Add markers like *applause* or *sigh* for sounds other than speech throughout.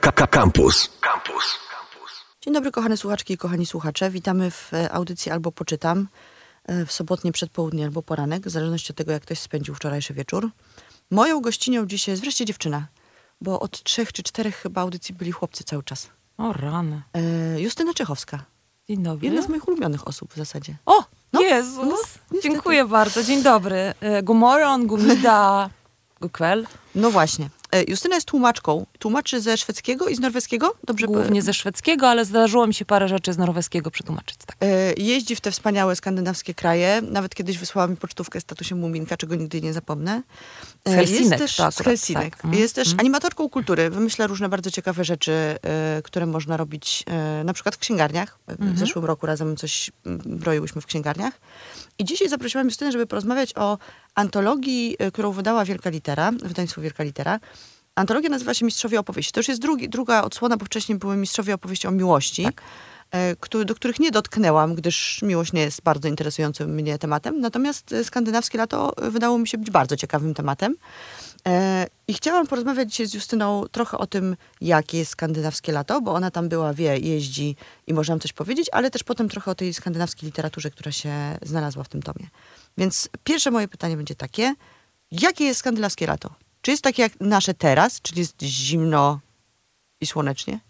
Campus. Campus. Dzień dobry, kochane słuchaczki i kochani słuchacze. Witamy w e, audycji Albo Poczytam e, w sobotnie przedpołudnie albo poranek, w zależności od tego, jak ktoś spędził wczorajszy wieczór. Moją gościnią dzisiaj jest wreszcie dziewczyna, bo od trzech czy czterech chyba audycji byli chłopcy cały czas. O rany. E, Justyna Czechowska. Dzień dobry. Jedna z moich ulubionych osób w zasadzie. O, No, Jezus. no. Dziękuję bardzo. Dzień dobry. E, Gumorron, gumida, *laughs* gukwel. No właśnie. E, Justyna jest tłumaczką. Tłumaczy ze szwedzkiego i z norweskiego? Dobrze Głównie ze szwedzkiego, ale zdarzyło mi się parę rzeczy z norweskiego przetłumaczyć. Tak. E, Jeździ w te wspaniałe skandynawskie kraje. Nawet kiedyś wysłała mi pocztówkę statusie Muminka, czego nigdy nie zapomnę. Z E, Helsinek Jest też, z Helsinek. tak. Mm, Jest też animatorką kultury. Wymyśla różne bardzo ciekawe rzeczy, które można robić na przykład w księgarniach. W Mhm. zeszłym roku razem coś mm, broiłyśmy w księgarniach. I dzisiaj zaprosiłam Justynę, żeby porozmawiać o antologii, e, którą wydała Wielka Litera, wydawnictwo Wielka Litera. Antologia nazywa się Mistrzowie Opowieści. To już jest drugi, druga odsłona, bo wcześniej były Mistrzowie Opowieści o miłości, e, któ- do których nie dotknęłam, gdyż miłość nie jest bardzo interesującym mnie tematem. Natomiast e, skandynawskie lato e, wydało mi się być bardzo ciekawym tematem. I chciałam porozmawiać dzisiaj z Justyną trochę o tym, jakie jest skandynawskie lato, bo ona tam była, wie, jeździ i może nam coś powiedzieć, ale też potem trochę o tej skandynawskiej literaturze, która się znalazła w tym tomie. Więc pierwsze moje pytanie będzie takie, jakie jest skandynawskie lato? Czy jest takie jak nasze teraz, czyli jest zimno i słonecznie?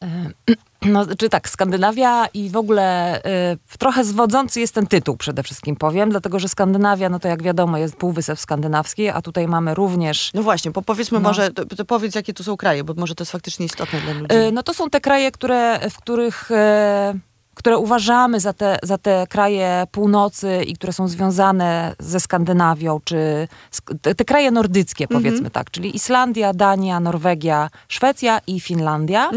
*clears throat* No, czy tak, Skandynawia i w ogóle y, trochę zwodzący jest ten tytuł przede wszystkim powiem, dlatego że Skandynawia, no to jak wiadomo jest Półwysep Skandynawski, a tutaj mamy również No właśnie, bo powiedzmy No. może, to, to powiedz jakie to są kraje, bo może to jest faktycznie istotne dla ludzi. Y, No to są te kraje, które, w których, e, które uważamy za te, za te kraje północy i które są związane ze Skandynawią, czy te, te kraje nordyckie powiedzmy tak, czyli Islandia, Dania, Norwegia, Szwecja i Finlandia,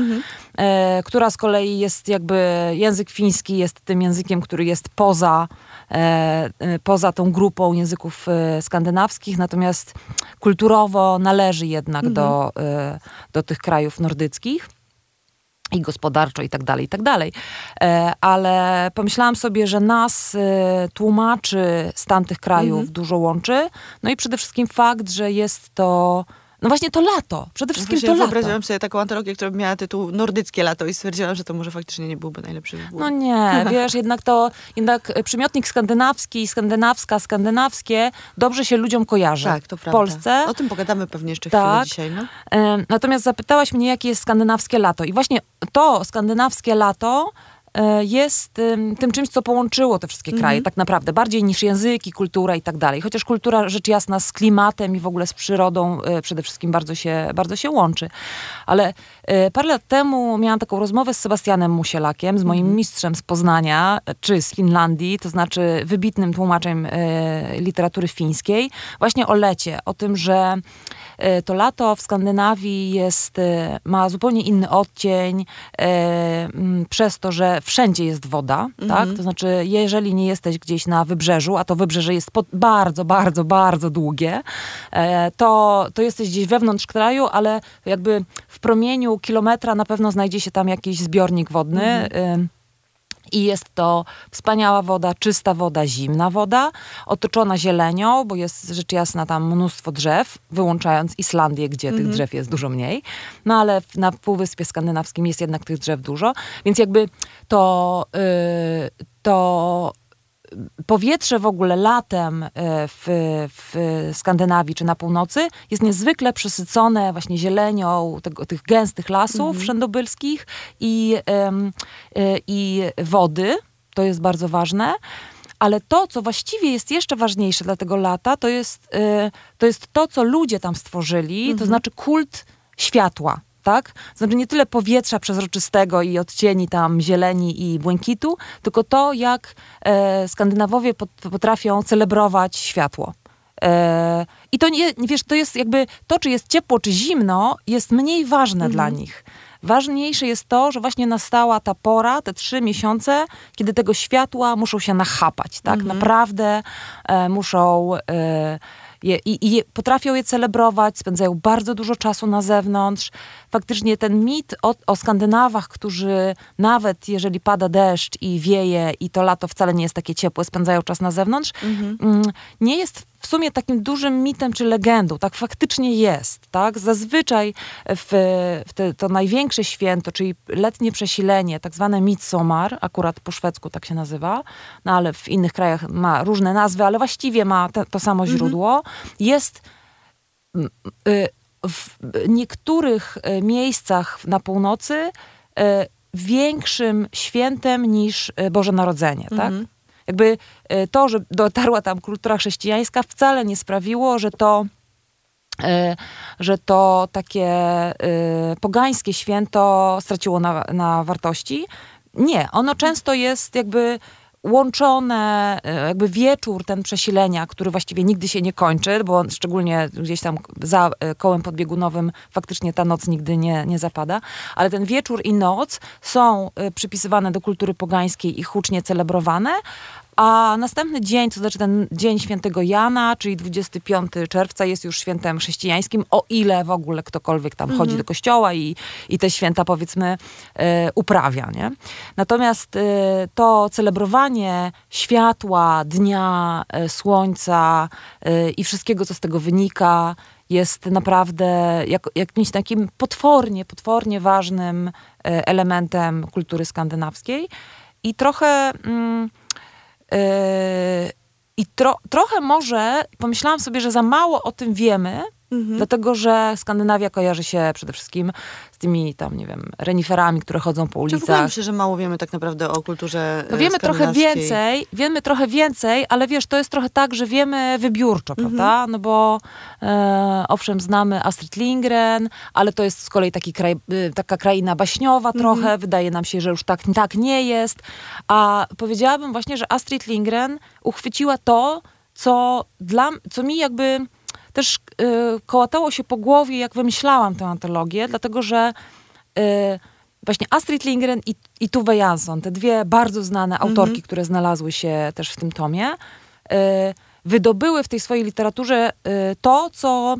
e, która z kolei jest jakby, język fiński jest tym językiem, który jest poza e, e, poza tą grupą języków e, skandynawskich, natomiast kulturowo należy jednak do, e, do tych krajów nordyckich i gospodarczo i tak dalej, i tak dalej. E, Ale pomyślałam sobie, że nas e, tłumaczy stan tych krajów dużo łączy. No i przede wszystkim fakt, że jest to, no właśnie to lato. Przede wszystkim Właśnie to lato. wyobraziłam sobie taką antologię, która miała tytuł Nordyckie lato i stwierdziłam, że to może faktycznie nie byłby najlepszy wybór. No nie, *laughs* wiesz, jednak to, jednak przymiotnik skandynawski, skandynawska, skandynawskie dobrze się ludziom kojarzy. tak, to W prawda. Polsce. O tym pogadamy pewnie jeszcze Tak. chwilę dzisiaj. No. E, Natomiast zapytałaś mnie, jakie jest skandynawskie lato. I właśnie to skandynawskie lato e, jest em, tym czymś, co połączyło te wszystkie kraje, tak naprawdę, bardziej niż języki, kultura i tak dalej. Chociaż kultura, rzecz jasna, z klimatem i w ogóle z przyrodą e, przede wszystkim bardzo się, bardzo się łączy. Ale e, parę lat temu miałam taką rozmowę z Sebastianem Musielakiem, z moim mistrzem z Poznania, e, czy z Finlandii, to znaczy wybitnym tłumaczem e, literatury fińskiej, właśnie o lecie, o tym, że e, to lato w Skandynawii jest, e, ma zupełnie inny odcień e, przez to, że wszędzie jest woda, tak? To znaczy, jeżeli nie jesteś gdzieś na wybrzeżu, a to wybrzeże jest pod, bardzo, bardzo, bardzo długie, e, to, to jesteś gdzieś wewnątrz kraju, ale jakby w promieniu kilometra na pewno znajdzie się tam jakiś zbiornik wodny. ym, i jest to wspaniała woda, czysta woda, zimna woda, otoczona zielenią, bo jest rzecz jasna tam mnóstwo drzew, wyłączając Islandię, gdzie tych drzew jest dużo mniej. No ale na Półwyspie Skandynawskim jest jednak tych drzew dużo, więc jakby to, y, to powietrze w ogóle latem e, w, w Skandynawii czy na północy jest niezwykle przesycone właśnie zielenią tego, tych gęstych lasów wszędobylskich i, e, i wody. To jest bardzo ważne. Ale to, co właściwie jest jeszcze ważniejsze dla tego lata, to jest, e, to, jest to, co ludzie tam stworzyli, to znaczy kult światła. Tak? Znaczy nie tyle powietrza przezroczystego i odcieni tam zieleni i błękitu, tylko to, jak e, Skandynawowie pot, potrafią celebrować światło. E, I to nie, wiesz, to jest jakby to, czy jest ciepło, czy zimno, jest mniej ważne dla nich. Ważniejsze jest to, że właśnie nastała ta pora, te trzy miesiące, kiedy tego światła muszą się nachapać, tak? Naprawdę e, muszą e, je, i, i potrafią je celebrować, spędzają bardzo dużo czasu na zewnątrz. Faktycznie ten mit o, o Skandynawach, którzy nawet jeżeli pada deszcz i wieje i to lato wcale nie jest takie ciepłe, spędzają czas na zewnątrz, mm, nie jest w sumie takim dużym mitem czy legendą. Tak faktycznie jest. Tak? Zazwyczaj w, w te, to największe święto, czyli letnie przesilenie, tak zwane Midsommar, akurat po szwedzku tak się nazywa, no ale w innych krajach ma różne nazwy, ale właściwie ma te, to samo źródło, jest y, w niektórych y, miejscach na północy y, większym świętem niż Boże Narodzenie, tak? Jakby to, że dotarła tam kultura chrześcijańska wcale nie sprawiło, że to że to takie pogańskie święto straciło na, na wartości. Nie, ono często jest jakby łączone, e, jakby wieczór ten przesilenia, który właściwie nigdy się nie kończy, bo szczególnie gdzieś tam za e, kołem podbiegunowym faktycznie ta noc nigdy nie, nie zapada, ale ten wieczór i noc są e, przypisywane do kultury pogańskiej i hucznie celebrowane, a następny dzień, to znaczy ten dzień świętego Jana, czyli 25 czerwca jest już świętem chrześcijańskim, o ile w ogóle ktokolwiek tam chodzi do kościoła i, i te święta powiedzmy e, uprawia. Nie? Natomiast e, to celebrowanie światła, dnia, e, słońca i wszystkiego, co z tego wynika, jest naprawdę jak, jakimś takim potwornie, potwornie ważnym elementem kultury skandynawskiej. I trochę... Mm, I tro, trochę może pomyślałam sobie, że za mało o tym wiemy, mhm. dlatego że Skandynawia kojarzy się przede wszystkim tymi tam, nie wiem, reniferami, które chodzą po ulicach. Wydaje mi się, że mało wiemy tak naprawdę o kulturze no wiemy trochę więcej, wiemy trochę więcej, ale wiesz, to jest trochę tak, że wiemy wybiórczo, mhm. prawda? No bo e, owszem, znamy Astrid Lindgren, ale to jest z kolei taki kraj, e, taka kraina baśniowa mhm. trochę. Wydaje nam się, że już tak, tak nie jest. A powiedziałabym właśnie, że Astrid Lindgren uchwyciła to, co, dla, co mi jakby też y, kołatało się po głowie, jak wymyślałam tę antologię, dlatego że y, właśnie Astrid Lindgren i, i Tuve Jansson, te dwie bardzo znane mhm. autorki, które znalazły się też w tym tomie, y, wydobyły w tej swojej literaturze y, to, co,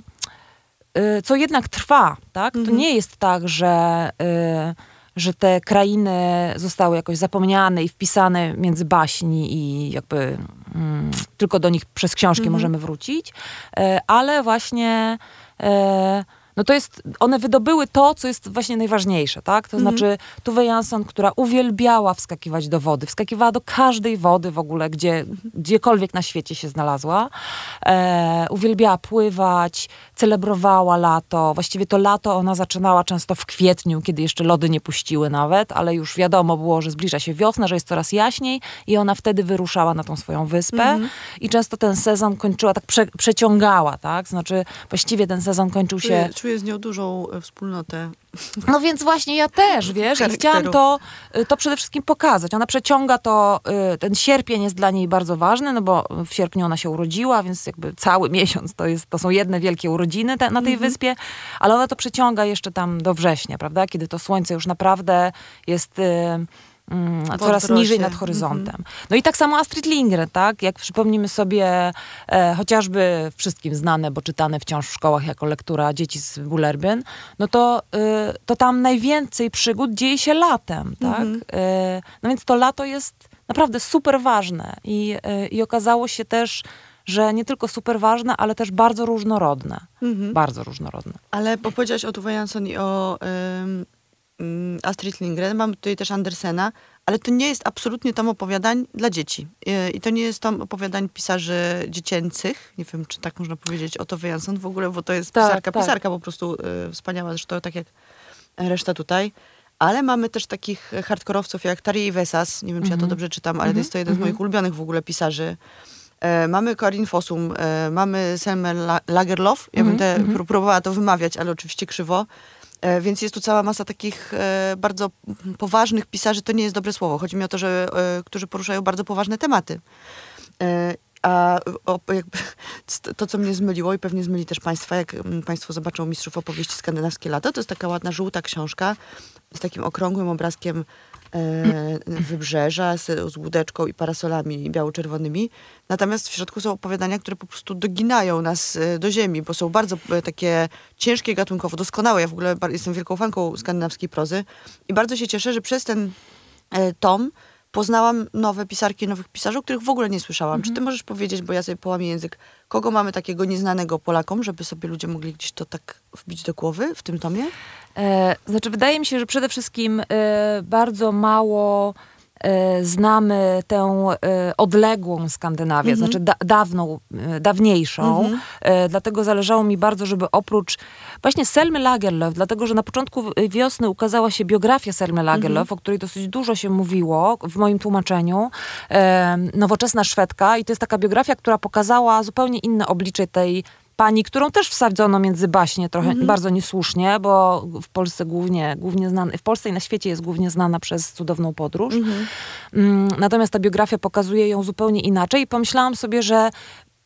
y, co jednak trwa. Tak? To mhm. nie jest tak, że y, że te krainy zostały jakoś zapomniane i wpisane między baśni i jakby mm, tylko do nich przez książki mhm. możemy wrócić, e, ale właśnie e, no to jest, one wydobyły to, co jest właśnie najważniejsze, tak? To mhm. znaczy Tuve Jansson, która uwielbiała wskakiwać do wody, wskakiwała do każdej wody w ogóle, gdzie, mhm. gdziekolwiek na świecie się znalazła. E, uwielbiała pływać, celebrowała lato. Właściwie to lato ona zaczynała często w kwietniu, kiedy jeszcze lody nie puściły nawet, ale już wiadomo było, że zbliża się wiosna, że jest coraz jaśniej i ona wtedy wyruszała na tą swoją wyspę mhm. i często ten sezon kończyła, tak prze, przeciągała, tak? Znaczy właściwie ten sezon kończył się... Czuję, czuję z nią dużą e, wspólnotę. No więc właśnie ja też, wiesz, i chciałam to, y, to przede wszystkim pokazać. Ona przeciąga to, y, ten sierpień jest dla niej bardzo ważny, no bo w sierpniu ona się urodziła, więc jakby cały *laughs* miesiąc to, jest, to są jedne wielkie urodziny te, na tej mhm. wyspie, ale ona to przeciąga jeszcze tam do września, prawda, kiedy to słońce już naprawdę jest... Mm, coraz niżej nad horyzontem. Mm -hmm. No i tak samo Astrid Lindgren, tak? Jak przypomnimy sobie e, chociażby wszystkim znane, bo czytane wciąż w szkołach jako lektura dzieci z Bullerbyn, no to, y, to tam najwięcej przygód dzieje się latem, tak? Mm -hmm. e, no więc to lato jest naprawdę super ważne i, y, i okazało się też, że nie tylko super ważne, ale też bardzo różnorodne. -hmm. Bardzo różnorodne. Ale bo powiedziałaś o Tuve Jansson i o... Astrid Lindgren, mamy tutaj też Andersena, ale to nie jest absolutnie tom opowiadań dla dzieci. I to nie jest tom opowiadań pisarzy dziecięcych. Nie wiem, czy tak można powiedzieć o to Jansson w ogóle, bo to jest tak, pisarka, tak. pisarka po prostu y, wspaniała, zresztą tak jak reszta tutaj. Ale mamy też takich hardkorowców jak Tari Vesas, nie wiem, czy ja to mhm. dobrze czytam, ale to jest to jeden z mhm. moich ulubionych w ogóle pisarzy. E, mamy Karin Fossum, e, mamy Selmer Lagerlof. Ja bym te, próbowała to wymawiać, ale oczywiście krzywo. E, więc jest tu cała masa takich e, bardzo poważnych pisarzy, to nie jest dobre słowo. Chodzi mi o to, że e, którzy poruszają bardzo poważne tematy. A o, jakby, *laughs* to, co mnie zmyliło i pewnie zmyli też Państwa, jak Państwo zobaczą Mistrzów Opowieści Skandynawskie Lato, to jest taka ładna, żółta książka z takim okrągłym obrazkiem wybrzeża z, z łódeczką i parasolami biało-czerwonymi. Natomiast w środku są opowiadania, które po prostu doginają nas e, do ziemi, bo są bardzo e, takie ciężkie gatunkowo, doskonałe. Ja w ogóle jestem wielką fanką skandynawskiej prozy i bardzo się cieszę, że przez ten e, tom poznałam nowe pisarki, nowych pisarzy, o których w ogóle nie słyszałam. Czy ty możesz powiedzieć, bo ja sobie połamię język, kogo mamy takiego nieznanego Polakom, żeby sobie ludzie mogli gdzieś to tak wbić do głowy w tym tomie? E, znaczy, wydaje mi się, że przede wszystkim e, bardzo mało e, znamy tę odległą Skandynawię, znaczy da, dawną, dawniejszą. E, dlatego zależało mi bardzo, żeby oprócz właśnie Selmy Lagerlöf, dlatego że na początku wiosny ukazała się biografia Selmy Lagerlöf, o której dosyć dużo się mówiło w moim tłumaczeniu. Nowoczesna Szwedka i to jest taka biografia, która pokazała zupełnie inne oblicze tej pani, którą też wsadzono między baśnie trochę bardzo niesłusznie, bo w Polsce głównie, głównie znana, w Polsce i na świecie jest głównie znana przez cudowną podróż. Mm, Natomiast ta biografia pokazuje ją zupełnie inaczej i pomyślałam sobie, że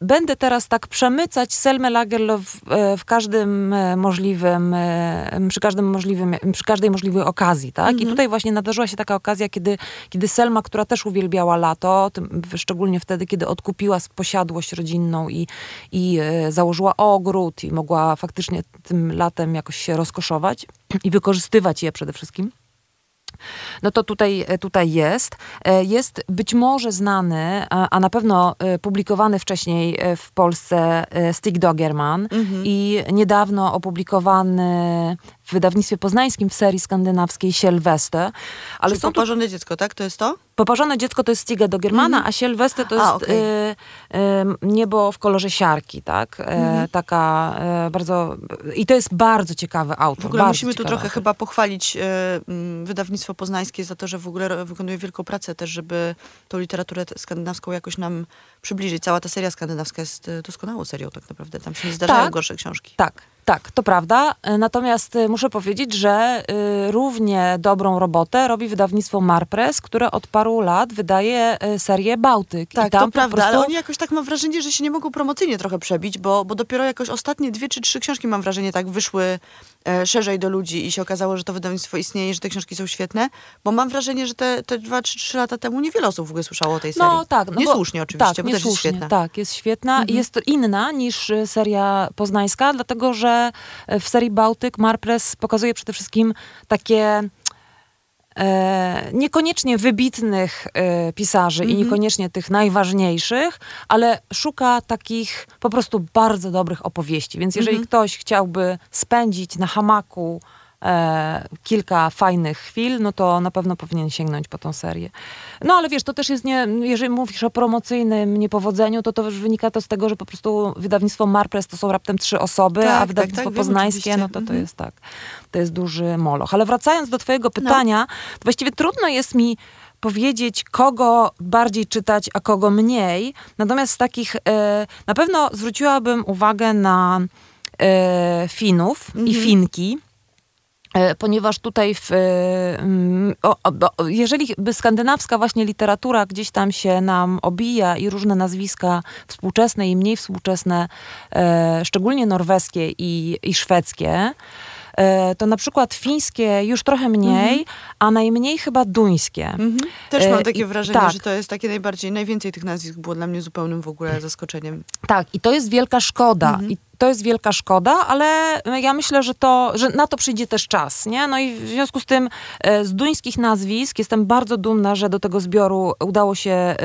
będę teraz tak przemycać Selmę Lagerlöf e, w każdym e, możliwym, e, przy każdym możliwym, przy każdej możliwej okazji, tak? I tutaj właśnie nadarzyła się taka okazja, kiedy, kiedy Selma, która też uwielbiała lato, tym, szczególnie wtedy, kiedy odkupiła posiadłość rodzinną i, i założyła ogród i mogła faktycznie tym latem jakoś się rozkoszować i wykorzystywać je przede wszystkim. No to tutaj, tutaj jest. E, Jest być może znany, a a na pewno e, publikowany wcześniej e, w Polsce e, Stig Dogerman i niedawno opublikowany w wydawnictwie poznańskim w serii skandynawskiej Sylwester. Ale Czyli są tu poparzone dziecko, tak? To jest to? Poparzone dziecko to jest Stiga Dogermana, a Sylwester to A, jest okej. e, e, niebo w kolorze siarki, tak? E, Taka e, bardzo... I to jest bardzo ciekawy autor. W ogóle musimy tu trochę autor. chyba pochwalić e, mm, wydawnictwo poznańskie za to, że w ogóle wykonuje wielką pracę też, żeby tą literaturę skandynawską jakoś nam przybliżyć. Cała ta seria skandynawska jest doskonałą serią tak naprawdę. Tam się nie zdarzają Tak. gorsze książki. Tak, tak, to prawda. E, Natomiast e, muszę powiedzieć, że y, równie dobrą robotę robi wydawnictwo Marpress, które od paru lat wydaje e, serię Bałtyk. Tak, to prawda, prostu... ale oni jakoś tak mam wrażenie, że się nie mogą promocyjnie trochę przebić, bo, bo dopiero jakoś ostatnie dwie czy trzy książki, mam wrażenie, tak wyszły e, szerzej do ludzi i się okazało, że to wydawnictwo istnieje, że te książki są świetne, bo mam wrażenie, że te, te dwa czy trzy lata temu niewiele osób w ogóle słyszało o tej serii. No tak. No bo- Niesłusznie oczywiście, tak, bo też jest niesłusznie, świetna. Mhm. Tak, jest świetna i jest to inna niż seria poznańska, dlatego że w serii Bałtyk Marpress pokazuje przede wszystkim takie e, niekoniecznie wybitnych e, pisarzy Mhm. i niekoniecznie tych najważniejszych, ale szuka takich po prostu bardzo dobrych opowieści. Więc jeżeli Mhm. ktoś chciałby spędzić na hamaku e, kilka fajnych chwil, no to na pewno powinien sięgnąć po tą serię. No ale wiesz, to też jest nie, jeżeli mówisz o promocyjnym niepowodzeniu, to to już wynika to z tego, że po prostu wydawnictwo Marpress to są raptem trzy osoby, Tak, a tak, wydawnictwo tak, wiem poznańskie, oczywiście. no to to Mhm. jest tak, to jest duży moloch. Ale wracając do twojego pytania, to właściwie trudno jest mi powiedzieć, kogo bardziej czytać, a kogo mniej. Natomiast z takich, e, na pewno zwróciłabym uwagę na e, Finów i Finki. E, Ponieważ tutaj, w, e, mm, o, o, bo jeżeli by skandynawska właśnie literatura gdzieś tam się nam obija i różne nazwiska współczesne i mniej współczesne, e, szczególnie norweskie i, i szwedzkie, to na przykład fińskie już trochę mniej, a najmniej chyba duńskie. Mhm. Też mam takie wrażenie, tak. że to jest takie najbardziej, najwięcej tych nazwisk było dla mnie zupełnym w ogóle zaskoczeniem. Tak, i to jest wielka szkoda. Mhm. I to jest wielka szkoda, ale ja myślę, że, to, że na to przyjdzie też czas. Nie? No i w związku z tym e, z duńskich nazwisk jestem bardzo dumna, że do tego zbioru udało się e,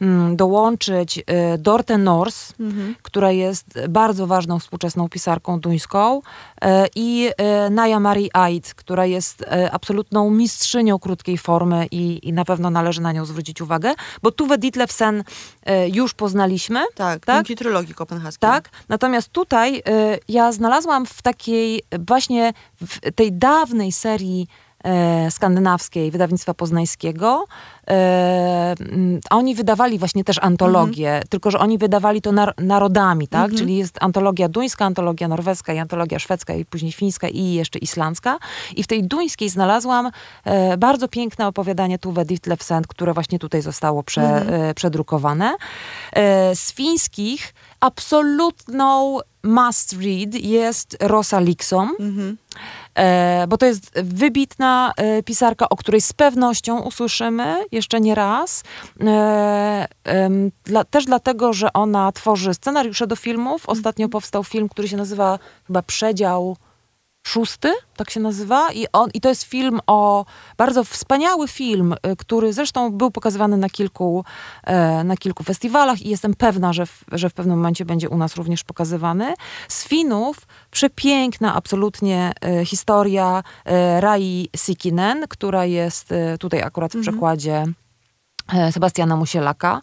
mm, dołączyć e, Dorte Nors, Mhm. która jest bardzo ważną współczesną pisarką duńską i Naja Marie Ait, która jest absolutną mistrzynią krótkiej formy i, i na pewno należy na nią zwrócić uwagę, bo Tuve Ditlevsen już poznaliśmy. Tak, Tak? dzięki trylogii kopenhaskiej. Tak, natomiast tutaj y, ja znalazłam w takiej właśnie w tej dawnej serii skandynawskiej wydawnictwa poznańskiego. E, mm, oni wydawali właśnie też antologię, tylko że oni wydawali to nar- narodami, tak? Czyli jest antologia duńska, antologia norweska i antologia szwedzka i później fińska i jeszcze islandzka. I w tej duńskiej znalazłam e, bardzo piękne opowiadanie Tuve Ditlevsen, które właśnie tutaj zostało prze, e, przedrukowane. E, z fińskich absolutną must read jest Rosa Liksom. Mhm. E, bo to jest wybitna e, pisarka, o której z pewnością usłyszymy jeszcze nie raz. E, dla, też dlatego, że ona tworzy scenariusze do filmów. Ostatnio powstał film, który się nazywa chyba Przedział szósty, tak się nazywa. I, on, I to jest film o, bardzo wspaniały film, y, który zresztą był pokazywany na kilku, e, na kilku festiwalach i jestem pewna, że w, że w pewnym momencie będzie u nas również pokazywany. Z Finów przepiękna absolutnie e, historia e, Rai Sikinen, która jest tutaj akurat w Mhm. przekładzie Sebastiana Musielaka.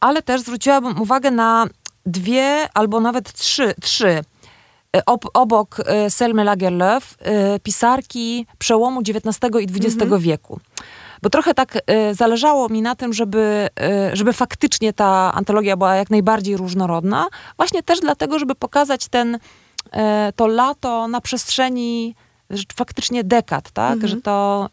Ale też zwróciłabym uwagę na dwie albo nawet trzy, trzy ob, obok e, Selmy Lagerlöf e, pisarki przełomu XIX i XX wieku. Bo trochę tak zależało mi na tym, żeby, żeby faktycznie ta antologia była jak najbardziej różnorodna. Właśnie też dlatego, żeby pokazać ten, to lato na przestrzeni faktycznie dekad, tak? Że to...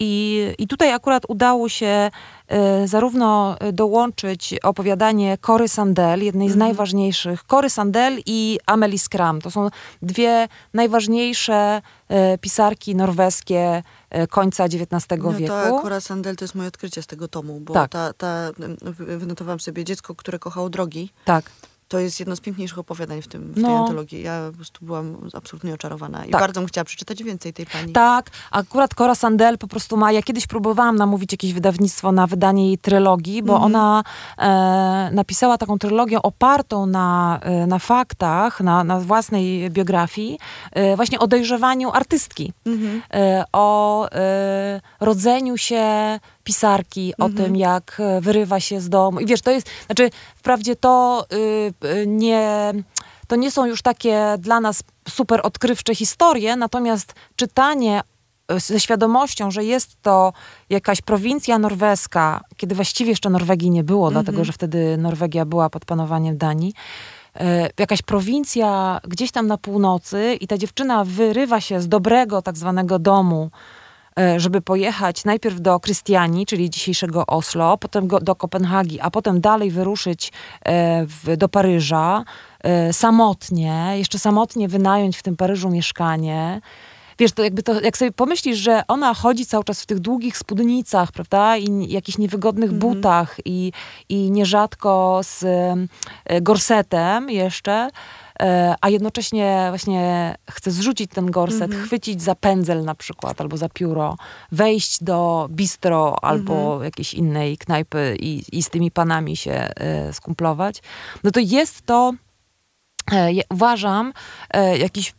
i, I tutaj akurat udało się e, zarówno dołączyć opowiadanie Cory Sandel, jednej z najważniejszych, Cory Sandel i Amelie Skram. To są dwie najważniejsze e, pisarki norweskie e, końca XIX No wieku. to Cora Sandel to jest moje odkrycie z tego tomu, bo Tak. ta, ta, wy- wynotowałam sobie Dziecko, które kochało drogi. Tak. To jest jedno z piękniejszych opowiadań w, tym, w tej No. antologii. Ja po prostu byłam absolutnie oczarowana i Tak. bardzo bym chciała przeczytać więcej tej pani. Tak, akurat Cora Sandel po prostu ma, ja kiedyś próbowałam namówić jakieś wydawnictwo na wydanie jej trylogii, bo ona e, napisała taką trylogię opartą na, e, na faktach, na, na własnej biografii, e, właśnie o dojrzewaniu artystki, e, o e, rodzeniu się pisarki, o tym jak e, wyrywa się z domu. I wiesz, to jest, znaczy wprawdzie to y, y, nie to nie są już takie dla nas super odkrywcze historie, natomiast czytanie e, ze świadomością, że jest to jakaś prowincja norweska, kiedy właściwie jeszcze Norwegii nie było, dlatego że wtedy Norwegia była pod panowaniem Danii. e, Jakaś prowincja gdzieś tam na północy i ta dziewczyna wyrywa się z dobrego tak zwanego domu, żeby pojechać najpierw do Krystianii, czyli dzisiejszego Oslo, potem go, do Kopenhagi, a potem dalej wyruszyć e, w, do Paryża e, samotnie, jeszcze samotnie wynająć w tym Paryżu mieszkanie. Wiesz, to jakby to, jak sobie pomyślisz, że ona chodzi cały czas w tych długich spódnicach, prawda, i jakichś niewygodnych butach i, i nierzadko z e, gorsetem jeszcze, e, a jednocześnie właśnie chce zrzucić ten gorset, chwycić za pędzel na przykład, albo za pióro, wejść do bistro albo jakiejś innej knajpy i, i z tymi panami się e, skumplować, no to jest to e, uważam, e, jakiś, e,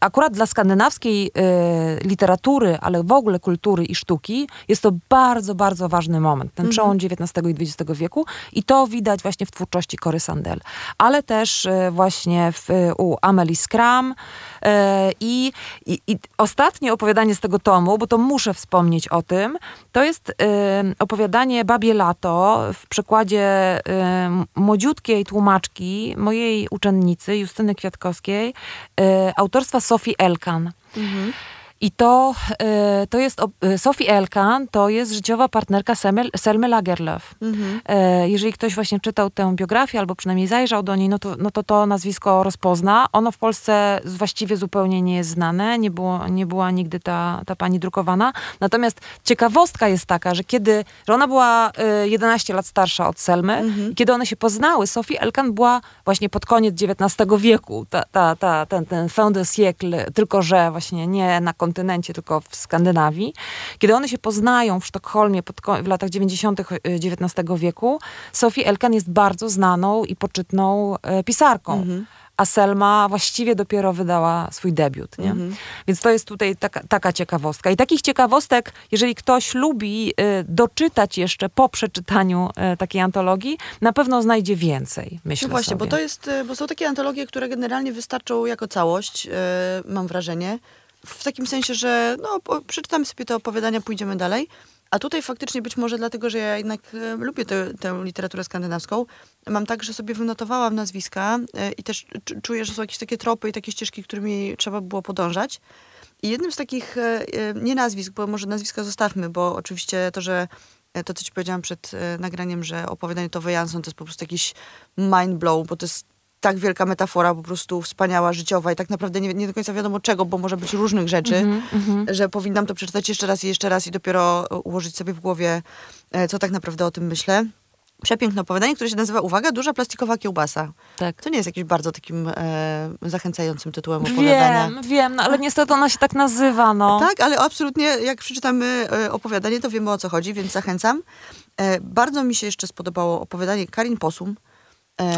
akurat dla skandynawskiej e, literatury, ale w ogóle kultury i sztuki, jest to bardzo, bardzo ważny moment, ten przełom XIX i XX wieku i to widać właśnie w twórczości Cory Sandel, ale też e, właśnie w, u Amelie Skram e, i, i, i ostatnie opowiadanie z tego tomu, bo to muszę wspomnieć o tym, to jest e, opowiadanie Babie Lato w przekładzie e, młodziutkiej tłumaczki, mojej uczennicy Justyny Kwiatkowskiej, e, autorstwa Sophie Elkan. I to, e, to jest, e, Sophie Elkan to jest życiowa partnerka Selmy, Selmy Lagerlöf. E, Jeżeli ktoś właśnie czytał tę biografię, albo przynajmniej zajrzał do niej, no to no to, to nazwisko rozpozna. Ono w Polsce właściwie zupełnie nie jest znane, nie, było, nie była nigdy ta, ta pani drukowana. Natomiast ciekawostka jest taka, że kiedy, że ona była e, 11 lat starsza od Selmy, i kiedy one się poznały, Sophie Elkan była właśnie pod koniec XIX wieku, ta, ta, ta, ten, ten fin de siècle, tylko że właśnie nie na kontynencie, tylko w Skandynawii. Kiedy one się poznają w Sztokholmie pod, w latach 90. XIX wieku, Sophie Elkan jest bardzo znaną i poczytną e, pisarką. A Selma właściwie dopiero wydała swój debiut. Nie? Więc to jest tutaj taka, taka ciekawostka. I takich ciekawostek, jeżeli ktoś lubi y, doczytać jeszcze po przeczytaniu y, takiej antologii, na pewno znajdzie więcej, myślę No właśnie, sobie. bo to jest, e, bo są takie antologie, które generalnie wystarczą jako całość, e, mam wrażenie. W takim sensie, że no, przeczytamy sobie te opowiadania, pójdziemy dalej. A tutaj faktycznie być może dlatego, że ja jednak e, lubię tę, tę literaturę skandynawską, mam tak, że sobie wynotowałam nazwiska e, i też czu- czuję, że są jakieś takie tropy i takie ścieżki, którymi trzeba było podążać. I jednym z takich, e, e, nie nazwisk, bo może nazwiska zostawmy, bo oczywiście to, że e, to, co ci powiedziałam przed e, nagraniem, że opowiadanie Tove Jansson to jest po prostu jakiś mind blow, bo to jest tak wielka metafora, po prostu wspaniała, życiowa i tak naprawdę nie, nie do końca wiadomo czego, bo może być różnych rzeczy, Mhm, że powinnam to przeczytać jeszcze raz i jeszcze raz i dopiero e, ułożyć sobie w głowie, e, co tak naprawdę o tym myślę. Przepiękne opowiadanie, które się nazywa, uwaga, Duża plastikowa kiełbasa. Tak. To nie jest jakimś bardzo takim e, zachęcającym tytułem opowiadania. Wiem, wiem, no, ale niestety ona się tak nazywa, no. Tak, ale absolutnie jak przeczytamy e, opowiadanie, to wiemy o co chodzi, więc zachęcam. E, bardzo mi się jeszcze spodobało opowiadanie Karin Posum,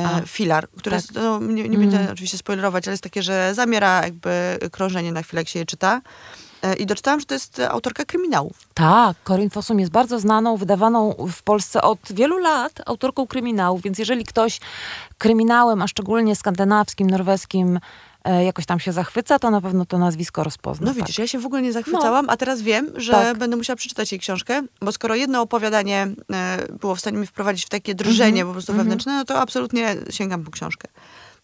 A, Filar, które tak. jest, no, nie, nie Mm. będę oczywiście spoilerować, ale jest takie, że zamiera jakby krążenie na chwilę, jak się je czyta. E, I doczytałam, że to jest autorka kryminałów. Tak, Corinne Fossum jest bardzo znaną, wydawaną w Polsce od wielu lat autorką kryminałów, więc jeżeli ktoś kryminałem, a szczególnie skandynawskim, norweskim, e, jakoś tam się zachwyca, to na pewno to nazwisko rozpozna. No tak. widzisz, ja się w ogóle nie zachwycałam, a teraz wiem, że Tak. będę musiała przeczytać jej książkę, bo skoro jedno opowiadanie e, było w stanie mi wprowadzić w takie drżenie Mhm, po prostu wewnętrzne, no to absolutnie sięgam po książkę.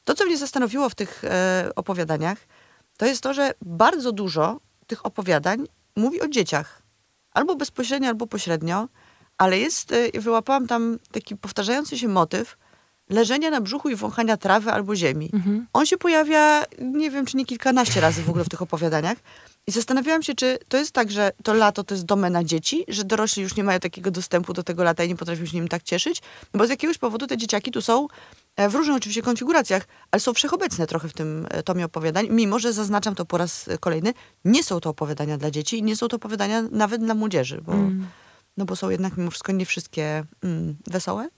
To, co mnie zastanowiło w tych e, opowiadaniach, to jest to, że bardzo dużo tych opowiadań mówi o dzieciach. Albo bezpośrednio, albo pośrednio, ale jest, e, wyłapałam tam taki powtarzający się motyw leżenia na brzuchu i wąchania trawy albo ziemi. Mhm. On się pojawia, nie wiem, czy nie kilkanaście razy w ogóle w tych opowiadaniach. I zastanawiałam się, czy to jest tak, że to lato to jest domena dzieci, że dorośli już nie mają takiego dostępu do tego lata i nie potrafią się nim tak cieszyć. No bo z jakiegoś powodu te dzieciaki tu są e, w różnych oczywiście konfiguracjach, ale są wszechobecne trochę w tym e, tomie opowiadań, mimo że zaznaczam to po raz e, kolejny, nie są to opowiadania dla dzieci i nie są to opowiadania nawet dla młodzieży, bo, no bo są jednak mimo wszystko nie wszystkie mm, wesołe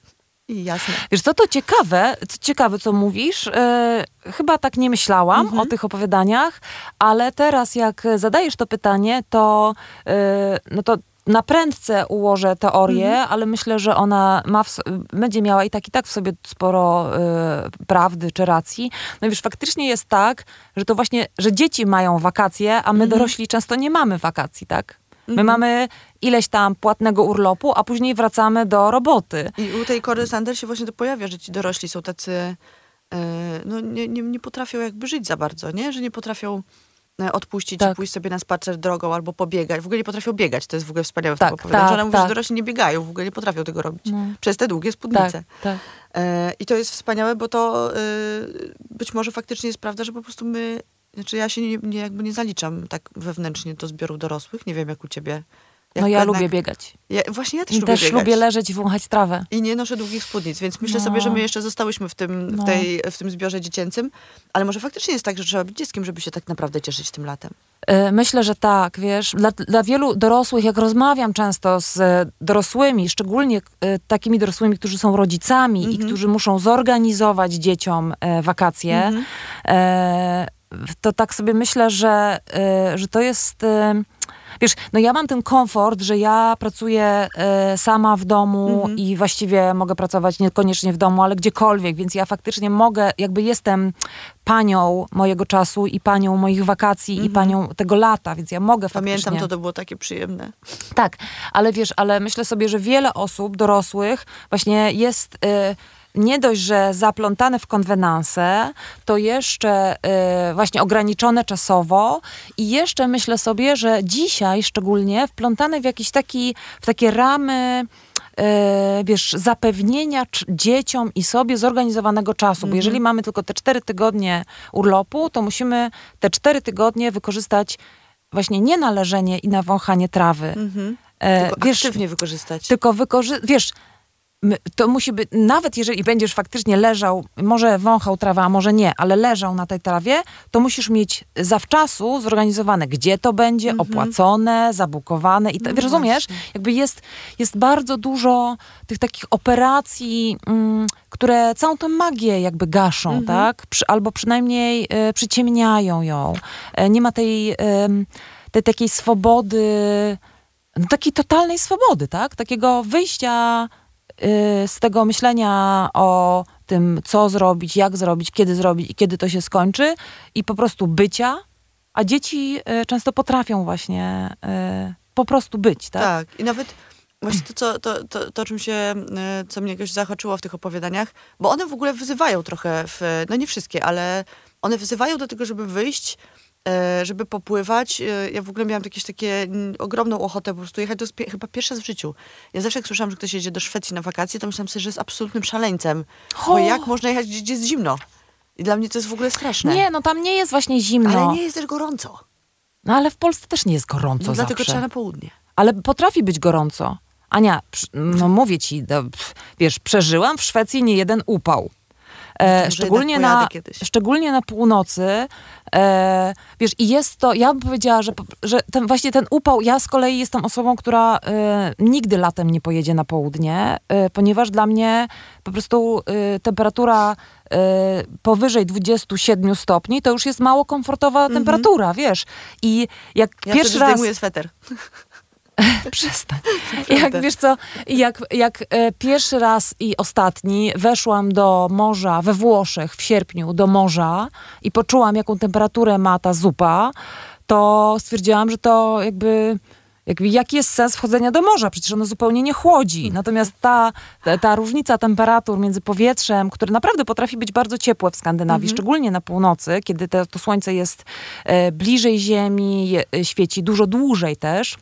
jasne. Wiesz co, to ciekawe, co ciekawe, co mówisz. E, chyba tak nie myślałam Mhm. o tych opowiadaniach, ale teraz jak zadajesz to pytanie, to e, no to na prędce ułożę teorię, Mhm. ale myślę, że ona ma w, będzie miała i tak, i tak w sobie sporo e, prawdy czy racji. No wiesz, faktycznie jest tak, że to właśnie, że dzieci mają wakacje, a my Mhm. dorośli często nie mamy wakacji, tak? My mamy ileś tam płatnego urlopu, a później wracamy do roboty. I u tej Kory Sanders się właśnie to pojawia, że ci dorośli są tacy, e, no nie, nie, nie potrafią jakby żyć za bardzo, nie? Że nie potrafią e, odpuścić Tak. i pójść sobie na spacer drogą albo pobiegać. W ogóle nie potrafią biegać, to jest w ogóle wspaniałe w Tak, tym opowiadaniu, tak, że ona mówi, tak. że dorośli nie biegają, w ogóle nie potrafią tego robić. No. Przez te długie spódnice. Tak, tak. E, I to jest wspaniałe, bo to e, być może faktycznie jest prawda, że po prostu my, znaczy ja się nie, nie, jakby nie zaliczam tak wewnętrznie do zbioru dorosłych. Nie wiem, jak u ciebie. Jak No ja lubię biegać. Ja, właśnie ja też I lubię też lubię leżeć i wąchać trawę. I nie noszę długich spódnic, więc myślę No. sobie, że my jeszcze zostałyśmy w tym, No. w, tej, w tym zbiorze dziecięcym, ale może faktycznie jest tak, że trzeba być dzieckiem, żeby się tak naprawdę cieszyć tym latem. E, Myślę, że tak, wiesz, dla, dla wielu dorosłych, jak rozmawiam często z e, dorosłymi, szczególnie e, takimi dorosłymi, którzy są rodzicami i którzy muszą zorganizować dzieciom wakacje, e, to tak sobie myślę, że, że to jest... Wiesz, no ja mam ten komfort, że ja pracuję e, sama w domu i właściwie mogę pracować niekoniecznie w domu, ale gdziekolwiek, więc ja faktycznie mogę, jakby jestem panią mojego czasu i panią moich wakacji i panią tego lata, więc ja mogę faktycznie... Pamiętam, to to było takie przyjemne. Tak, ale wiesz, ale myślę sobie, że wiele osób dorosłych właśnie jest... Y, nie dość, że zaplątane w konwenanse, to jeszcze y, właśnie ograniczone czasowo i jeszcze myślę sobie, że dzisiaj szczególnie wplątane w jakiś taki, w takie ramy e, wiesz, zapewnienia dzieciom i sobie zorganizowanego czasu. Bo jeżeli mamy tylko te cztery tygodnie urlopu, to musimy te cztery tygodnie wykorzystać właśnie nie na leżenie i na wąchanie trawy. Mhm. E, Tylko wiesz, aktywnie wykorzystać. tylko wykorzy- wiesz, to musi być, nawet jeżeli będziesz faktycznie leżał, może wąchał trawę, a może nie, ale leżał na tej trawie, to musisz mieć zawczasu zorganizowane, gdzie to będzie, Mhm. opłacone, zabukowane i No tak, wiesz, rozumiesz? Jakby jest, jest bardzo dużo tych takich operacji, mm, które całą tę magię jakby gaszą, Mhm. tak? Przy, albo przynajmniej e, przyciemniają ją. E, nie ma tej, em, tej takiej swobody, no, takiej totalnej swobody, tak? Takiego wyjścia y, z tego myślenia o tym, co zrobić, jak zrobić, kiedy zrobić i kiedy to się skończy i po prostu bycia, a dzieci y, często potrafią właśnie y, po prostu być, tak? Tak. I nawet właśnie to, co, to, to, to czym się, co mnie jakoś zahaczyło w tych opowiadaniach, bo one w ogóle wyzywają trochę, w, no nie wszystkie, ale one wyzywają do tego, żeby wyjść, żeby popływać. E, Ja w ogóle miałam jakieś takie ogromną ochotę po prostu jechać. Pie- chyba pierwszy raz w życiu. Ja zawsze jak słyszałam, że ktoś jedzie do Szwecji na wakacje, to myślałam sobie, że jest absolutnym szaleńcem. Bo O! jak można jechać gdzie, gdzie jest zimno? I dla mnie to jest w ogóle straszne. Nie, no tam nie jest właśnie zimno. Ale nie jest też gorąco. No ale w Polsce też nie jest gorąco No, dlatego zawsze. trzeba na południe. Ale potrafi być gorąco. Ania, no mówię ci, no, wiesz, przeżyłam w Szwecji nie jeden upał. E, szczególnie, na, szczególnie na północy. E, wiesz, i jest to, ja bym powiedziała, że, że ten, właśnie ten upał, ja z kolei jestem osobą, która e, nigdy latem nie pojedzie na południe, e, ponieważ dla mnie po prostu e, temperatura e, powyżej 27 stopni to już jest mało komfortowa temperatura, wiesz. I jak. Ja pierwszy raz... sweter. *laughs* *laughs* Przestań. Jak wiesz co, jak, jak e, pierwszy raz i ostatni weszłam do morza we Włoszech w sierpniu do morza i poczułam, jaką temperaturę ma ta zupa, to stwierdziłam, że to jakby. Jakby, jaki jest sens wchodzenia do morza? Przecież ono zupełnie nie chłodzi. Natomiast ta, ta, ta różnica temperatur między powietrzem, które naprawdę potrafi być bardzo ciepłe w Skandynawii, szczególnie na północy, kiedy te, to słońce jest e, bliżej Ziemi, e, świeci dużo dłużej też,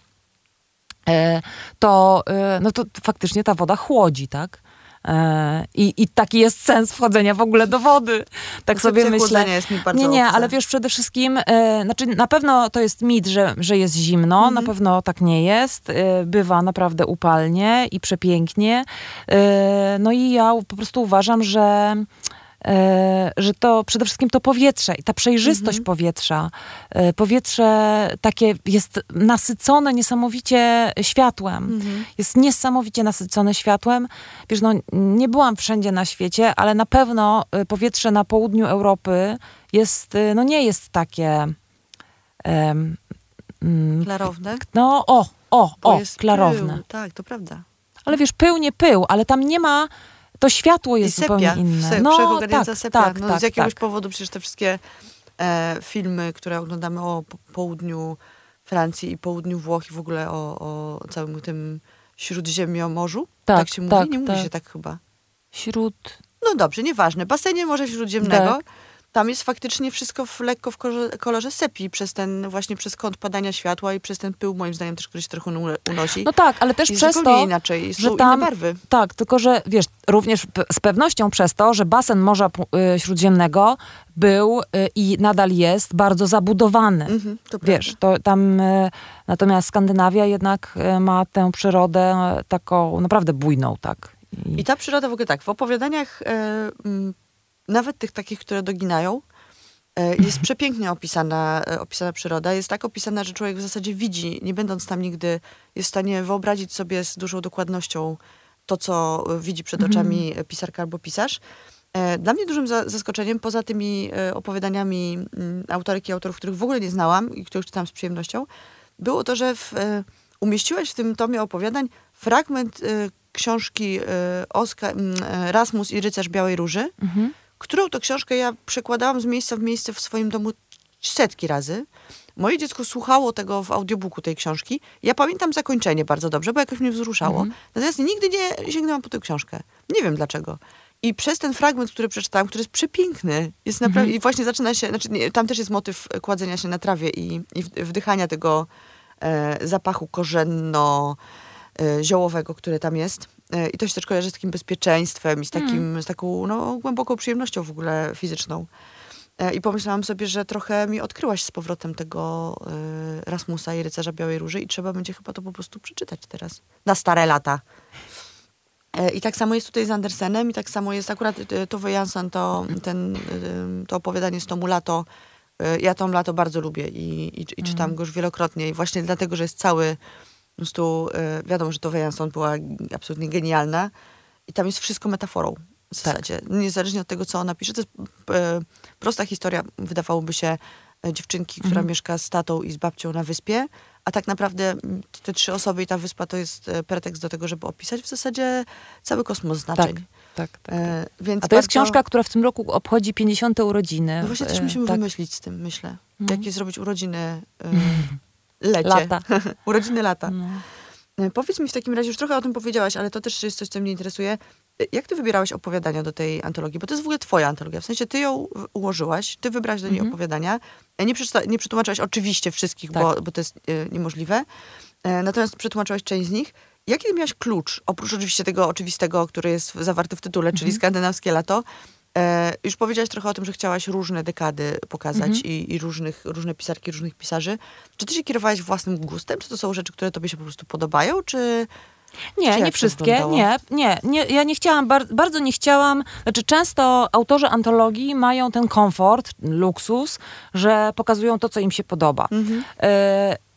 to, e, no to faktycznie ta woda chłodzi, tak? E, I, I taki jest sens wchodzenia w ogóle do wody. Tak Koncepcja sobie myślę. jest mi bardzo nie, nie, obca. ale wiesz, przede wszystkim, e, znaczy na pewno to jest mit, że, że jest zimno, Mhm. na pewno tak nie jest. E, bywa naprawdę upalnie i przepięknie. E, no i ja po prostu uważam, że e, że to przede wszystkim to powietrze i ta przejrzystość Mhm. powietrza. E, powietrze takie jest nasycone niesamowicie światłem. Mhm. Jest niesamowicie nasycone światłem. Wiesz, no nie byłam wszędzie na świecie, ale na pewno e, powietrze na południu Europy jest, e, no nie jest takie mm, Klarowne. no o, o, Bo o, klarowne. Pył. Tak, to prawda. Ale wiesz, pył nie pył, ale tam nie ma, to światło jest I zupełnie sepia. inne. Se, No tak, sepia. tak, no, tak, z jakiegoś tak. powodu przecież te wszystkie e, filmy, które oglądamy o po, południu Francji i południu Włoch i w ogóle o, o całym tym śródziemnomorzu. Tak, tak się mówi? tak, Nie mówi tak. się tak chyba. Śród... No dobrze, nieważne. Basenie Morza Śródziemnego. Tak. Tam jest faktycznie wszystko w, lekko w kolorze, kolorze sepii, przez ten, właśnie przez kąt padania światła i przez ten pył, moim zdaniem, też który się trochę unosi. No tak, ale też jest przez to, inaczej, są że tam, barwy. tak, tylko że wiesz, również z pewnością przez to, że basen Morza y, Śródziemnego był y, i nadal jest bardzo zabudowany. Mhm, to Wiesz, to tam y, natomiast Skandynawia jednak ma tę przyrodę taką naprawdę bujną, tak. I, I ta przyroda w ogóle tak, w opowiadaniach, nawet tych takich, które doginają, e, jest przepięknie opisana, e, opisana przyroda. Jest tak opisana, że człowiek w zasadzie widzi, nie będąc tam nigdy, jest w stanie wyobrazić sobie z dużą dokładnością to, co e, widzi przed oczami e, pisarka albo pisarz. Dla mnie dużym za- zaskoczeniem, poza tymi opowiadaniami m, autorek i autorów, których w ogóle nie znałam i których czytałam z przyjemnością, było to, że w, umieściłeś w tym tomie opowiadań fragment książki Oskar, m, e, Rasmus i rycerz Białej Róży, Mhm. Którą to książkę ja przekładałam z miejsca w miejsce w swoim domu setki razy. Moje dziecko słuchało tego w audiobooku tej książki. Ja pamiętam zakończenie bardzo dobrze, bo jakoś mnie wzruszało. Natomiast nigdy nie sięgnęłam po tę książkę. Nie wiem dlaczego. I przez ten fragment, który przeczytałam, który jest przepiękny, jest naprawdę, i właśnie zaczyna się, znaczy nie, tam też jest motyw kładzenia się na trawie i, i wdychania tego e, zapachu korzenno e, który tam jest. E, I to się też kojarzy z takim bezpieczeństwem i z, takim, z taką no, głęboką przyjemnością w ogóle fizyczną. E, I pomyślałam sobie, że trochę mi odkryłaś z powrotem tego e, Rasmusa i Rycerza Białej Róży i trzeba będzie chyba to po prostu przeczytać teraz. Na stare lata. I tak samo jest tutaj z Andersenem i tak samo jest akurat Tove Jansson, to, ten, to opowiadanie z tomu Lato. Ja tą Lato bardzo lubię i, i, i czytam go już wielokrotnie i właśnie dlatego, że jest cały prostu, e, wiadomo, że Tove Jansson była absolutnie genialna i tam jest wszystko metaforą w zasadzie. Niezależnie od tego, co ona pisze. To jest e, prosta historia, wydawałoby się, e, dziewczynki, która mieszka z tatą i z babcią na wyspie, a tak naprawdę te trzy osoby i ta wyspa to jest e, pretekst do tego, żeby opisać w zasadzie cały kosmos znaczeń. Tak, tak, tak. E, więc A to jest bardzo- książka, która w tym roku obchodzi 50. urodziny. No właśnie też E, musimy tak. wymyślić z tym, myślę. Mhm. Jakie zrobić urodziny e, *laughs* lecie. Lata. *laughs* urodziny lata. No. E, Powiedz mi w takim razie, już trochę o tym powiedziałaś, ale to też jest coś, co mnie interesuje. E, Jak ty wybierałaś opowiadania do tej antologii? Bo to jest w ogóle twoja antologia. W sensie ty ją ułożyłaś, ty wybrałaś do niej Mhm. opowiadania. E, Nie, nie przetłumaczyłaś oczywiście wszystkich, Tak. bo, bo to jest niemożliwe. E, Natomiast przetłumaczyłaś część z nich. Jaki miałaś klucz, oprócz oczywiście tego oczywistego, który jest zawarty w tytule, czyli skandynawskie lato? E, już powiedziałaś trochę o tym, że chciałaś różne dekady pokazać i, i różnych, różne pisarki, różnych pisarzy. Czy ty się kierowałaś własnym gustem? Czy to są rzeczy, które tobie się po prostu podobają? Czy, Nie, nie wszystkie, nie, nie, nie. Ja nie chciałam, bar bardzo nie chciałam, znaczy często autorzy antologii mają ten komfort, luksus, że pokazują to, co im się podoba. Mhm. Y,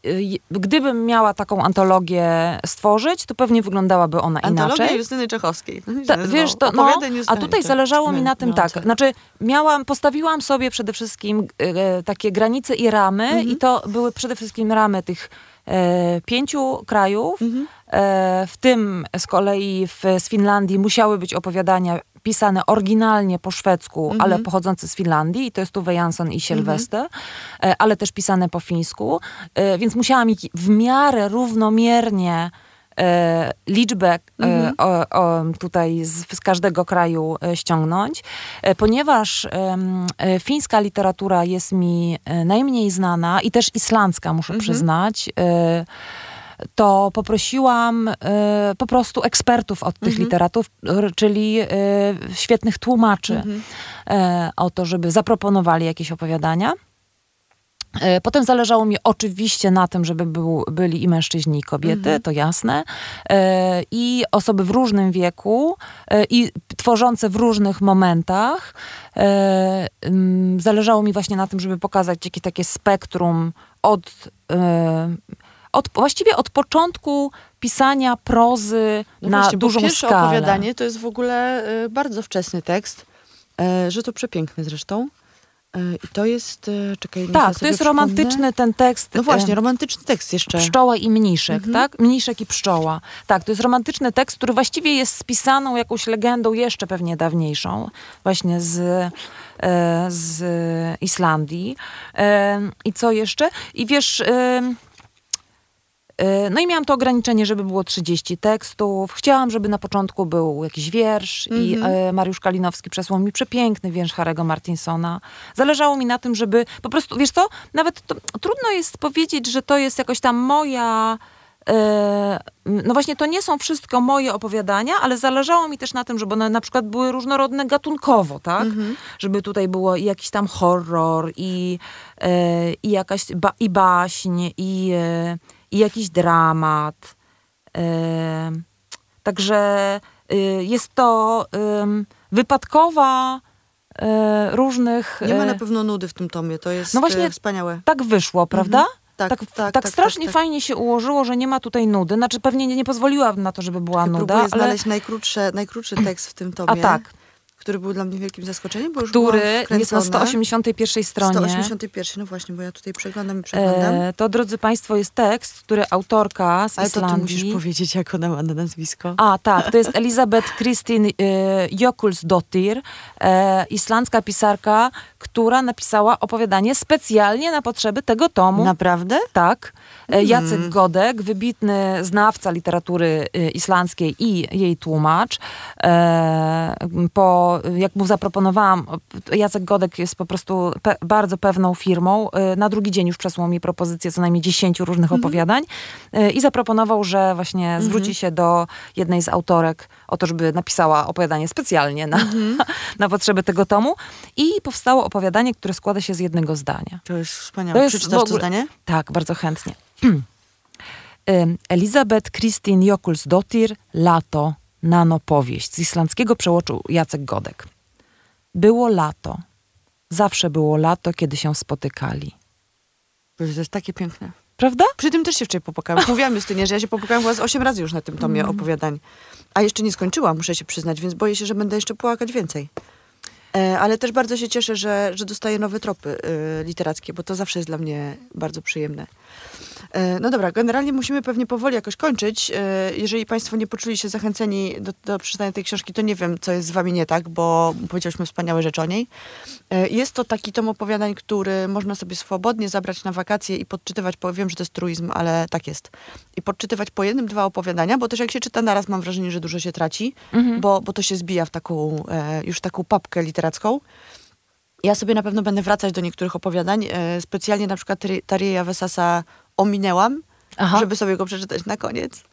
Gdybym miała taką antologię stworzyć, to pewnie wyglądałaby ona Antologia inaczej. Justyny Czechowskiej. Ta, wiesz, to, no, a tutaj Czech- zależało mi na tym no, tak. co? Znaczy, miałam, postawiłam sobie przede wszystkim e, takie granice i ramy, Mhm. i to były przede wszystkim ramy tych e, pięciu krajów. Mhm. E, w tym z kolei w, z Finlandii musiały być opowiadania pisane oryginalnie po szwedzku, Mhm. ale pochodzące z Finlandii, i to jest Tuve Jansson i Sylwester, e, ale też pisane po fińsku, e, więc musiałam ich w miarę równomiernie e, liczbę e, o, o, tutaj z, z każdego kraju ściągnąć, e, ponieważ fińska literatura jest mi najmniej znana i też islandzka, muszę przyznać. To poprosiłam e, po prostu ekspertów od tych literatów, r- czyli e, świetnych tłumaczy, e, o to, żeby zaproponowali jakieś opowiadania. Potem zależało mi oczywiście na tym, żeby był, byli i mężczyźni, i kobiety, to jasne, i osoby w różnym wieku, i tworzące w różnych momentach. Zależało mi właśnie na tym, żeby pokazać jakieś takie spektrum od, od właściwie od początku pisania prozy No na właśnie, dużą pierwsze skalę. opowiadanie to jest w ogóle y, bardzo wczesny tekst, y, że to przepiękny zresztą. Y, I to jest, y, czekaj, Tak, to jest romantyczny ten tekst. No właśnie, romantyczny tekst jeszcze. Pszczoła i mniszek, Mhm. tak? Mniszek i pszczoła. Tak, to jest romantyczny tekst, który właściwie jest spisaną jakąś legendą jeszcze pewnie dawniejszą, właśnie z, e, z Islandii. E, I co jeszcze? I wiesz... e, No i miałam to ograniczenie, żeby było 30 tekstów. Chciałam, żeby na początku był jakiś wiersz i Mhm. e, Mariusz Kalinowski przesłał mi przepiękny wiersz Harego Martinsona. Zależało mi na tym, żeby po prostu, wiesz co, nawet to, trudno jest powiedzieć, że to jest jakoś tam moja... e, No właśnie, to nie są wszystko moje opowiadania, ale zależało mi też na tym, żeby one na przykład były różnorodne gatunkowo, tak? Mhm. Żeby tutaj było i jakiś tam horror, i, i jakaś ba, i baśń, i, i jakiś dramat. E, Także e, jest to wypadkowa e, różnych... Nie ma e, na pewno nudy w tym tomie, to jest No właśnie- y, wspaniałe. tak wyszło, prawda? Mhm. Tak, tak, tak, tak, strasznie tak, fajnie się ułożyło, że nie ma tutaj nudy. Znaczy pewnie nie, nie pozwoliłabym na to, żeby była nuda, Próbuję ale znaleźć najkrótsze, najkrótszy tekst w tym tomie. A tak. Który był dla mnie wielkim zaskoczeniem, bo już który jest na wkręcona. 181 stronie. 181, no właśnie, bo ja tutaj przeglądam i przeglądam. E, to, drodzy Państwo, jest tekst, który autorka z Ale to Islandii... ty musisz powiedzieć, jak ona ma na nazwisko. A, tak, to jest Elizabeth Kristin e, Jökulsdottir, e, islandzka pisarka, która napisała opowiadanie specjalnie na potrzeby tego tomu. Naprawdę? Tak. E, Mhm. Jacek Godek, wybitny znawca literatury y, islandzkiej i jej tłumacz. E, Po, jak mu zaproponowałam, Jacek Godek jest po prostu pe bardzo pewną firmą. E, Na drugi dzień już przesłał mi propozycję co najmniej 10 różnych Mhm. opowiadań e, i zaproponował, że właśnie zwróci się do jednej z autorek o to, żeby napisała opowiadanie specjalnie na, Mhm. *laughs* na potrzeby tego tomu. I powstało opowiadanie, które składa się z jednego zdania. To jest wspaniałe. To jest Przeczytasz w to ogóle- zdanie? Tak, bardzo chętnie. *clears throat* Elizabeth Kristin Jökulsdottir, Lato, nano powieść. Z islandzkiego przełożył Jacek Godek. Było lato. Zawsze było lato, kiedy się spotykali. Boże, To jest takie piękne. Prawda? Przy tym też się wczoraj popłakałam. *laughs* Mówiłam Justynie, że ja się popłakałam chyba z 8 razy już na tym tomie Mm. opowiadań. A jeszcze nie skończyłam, muszę się przyznać, więc boję się, że będę jeszcze płakać więcej. E, ale też bardzo się cieszę, że, że dostaję nowe tropy e, literackie, bo to zawsze jest dla mnie bardzo przyjemne. E, no dobra, generalnie musimy pewnie powoli jakoś kończyć. E, jeżeli Państwo nie poczuli się zachęceni do, do przeczytania tej książki, to nie wiem, co jest z Wami nie tak, bo powiedzieliśmy wspaniałe rzeczy o niej. E, Jest to taki tom opowiadań, który można sobie swobodnie zabrać na wakacje i podczytywać, po, wiem, że to jest truizm, ale tak jest. I podczytywać po jednym, dwa opowiadania, bo też jak się czyta naraz, mam wrażenie, że dużo się traci, bo, bo to się zbija w taką, już taką papkę literacką. Ja sobie na pewno będę wracać do niektórych opowiadań. Specjalnie na przykład Tari- Tarieja Wesasa ominęłam, Aha. żeby sobie go przeczytać na koniec.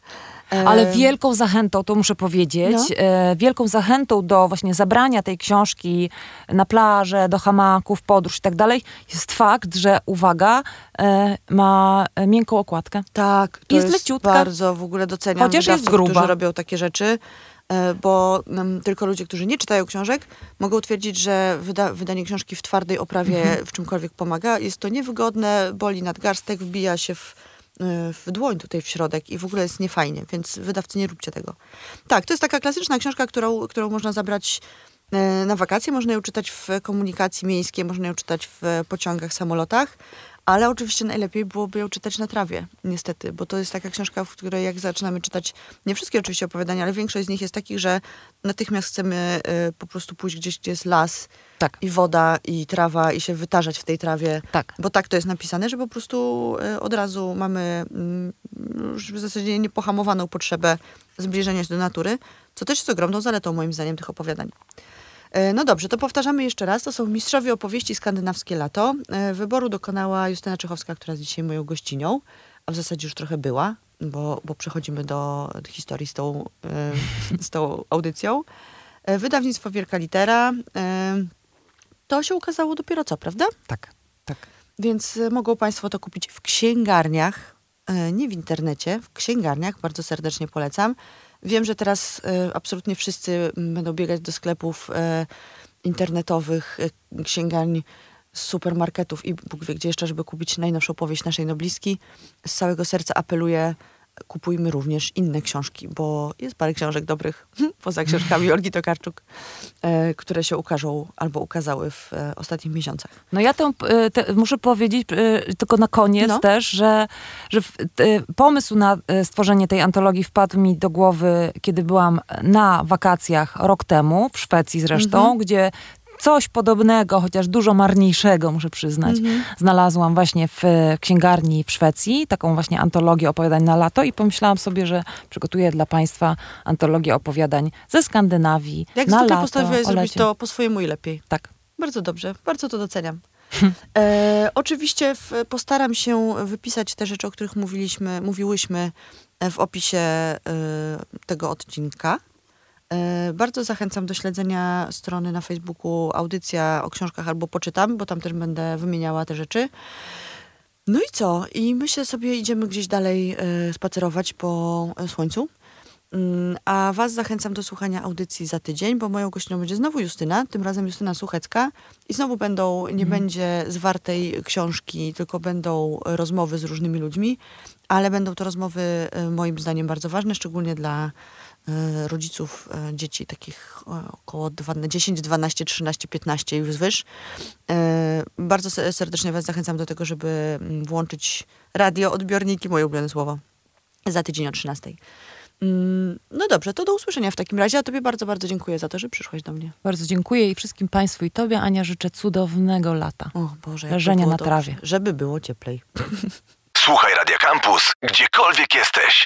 Ale wielką zachętą, to muszę powiedzieć, No. e, wielką zachętą do właśnie zabrania tej książki na plażę, do hamaków, podróż i tak dalej, jest fakt, że uwaga, e, ma miękką okładkę. Tak, to Jest jest, leciutka. bardzo w ogóle doceniam Chociaż jest gruba. którzy robią takie rzeczy, bo mm, tylko ludzie, którzy nie czytają książek, mogą twierdzić, że wyda wydanie książki w twardej oprawie Mhm. w czymkolwiek pomaga. Jest to niewygodne, boli nadgarstek, wbija się w, e, w dłoń tutaj w środek i w ogóle jest niefajnie, więc wydawcy nie róbcie tego. Tak, to jest taka klasyczna książka, którą, którą można zabrać e, na wakacje, można ją czytać w komunikacji miejskiej, można ją czytać w pociągach, samolotach, ale oczywiście najlepiej byłoby ją czytać na trawie, niestety, bo to jest taka książka, w której jak zaczynamy czytać, nie wszystkie oczywiście opowiadania, ale większość z nich jest takich, że natychmiast chcemy y, po prostu pójść gdzieś, gdzie jest las Tak. i woda i trawa i się wytarzać w tej trawie. Tak. Bo tak to jest napisane, że po prostu y, od razu mamy mm, już w zasadzie niepohamowaną potrzebę zbliżenia się do natury, co też jest ogromną zaletą moim zdaniem tych opowiadań. E, No dobrze, to powtarzamy jeszcze raz. To są mistrzowie opowieści skandynawskie lato. E, Wyboru dokonała Justyna Czechowska, która jest dzisiaj moją gościnią, a w zasadzie już trochę była, bo, bo przechodzimy do historii z tą, e, z tą audycją. Wydawnictwo Wielka Litera. To się ukazało dopiero co, prawda? Tak, tak. Więc mogą Państwo to kupić w księgarniach, nie w internecie, w księgarniach. Bardzo serdecznie polecam. Wiem, że teraz e, absolutnie wszyscy będą biegać do sklepów e, internetowych, e, księgarni, supermarketów i Bóg wie gdzie jeszcze, żeby kupić najnowszą powieść naszej noblistki. Z całego serca apeluję, kupujmy również inne książki, bo jest parę książek dobrych, *laughs* poza książkami Olgi Tokarczuk, e, które się ukażą albo ukazały w e, ostatnich miesiącach. No ja tę, te, muszę powiedzieć e, tylko na koniec No. też, że, że w- te, pomysł na stworzenie tej antologii wpadł mi do głowy, kiedy byłam na wakacjach rok temu, w Szwecji zresztą, Mhm. gdzie coś podobnego, chociaż dużo marniejszego, muszę przyznać, Mhm. znalazłam właśnie w e, księgarni w Szwecji, taką właśnie antologię opowiadań na lato i pomyślałam sobie, że przygotuję dla Państwa antologię opowiadań ze Skandynawii Jak na zwykle lato. postanowiłeś o zrobić to po swojemu i lepiej. Tak. Bardzo dobrze, bardzo to doceniam. *laughs* E, oczywiście w, postaram się wypisać te rzeczy, o których mówiliśmy, mówiłyśmy w opisie e, tego odcinka. E, bardzo zachęcam do śledzenia strony na Facebooku Audycja o książkach albo Poczytam, bo tam też będę wymieniała te rzeczy. No i co? I myślę sobie, idziemy gdzieś dalej e, spacerować po e, słońcu. Mm, A Was zachęcam do słuchania audycji za tydzień, bo moją gościną będzie znowu Justyna, tym razem Justyna Suchecka. I znowu będą, nie będzie zwartej książki, tylko będą rozmowy z różnymi ludźmi, ale będą to rozmowy moim zdaniem bardzo ważne, szczególnie dla rodziców e, dzieci takich około dwa- 10, 12, 13, 15 i wzwyż. Bardzo se- serdecznie Was zachęcam do tego, żeby mm, włączyć radio, odbiorniki, moje ulubione słowo, za tydzień o 13. Mm, No dobrze, to do usłyszenia w takim razie. A Tobie bardzo, bardzo dziękuję za to, że przyszłaś do mnie. Bardzo dziękuję i wszystkim Państwu i Tobie, Ania, życzę cudownego lata. O Boże, Leżenia na dobrze. trawie. Żeby było cieplej. *laughs* Słuchaj Radio Campus, gdziekolwiek jesteś.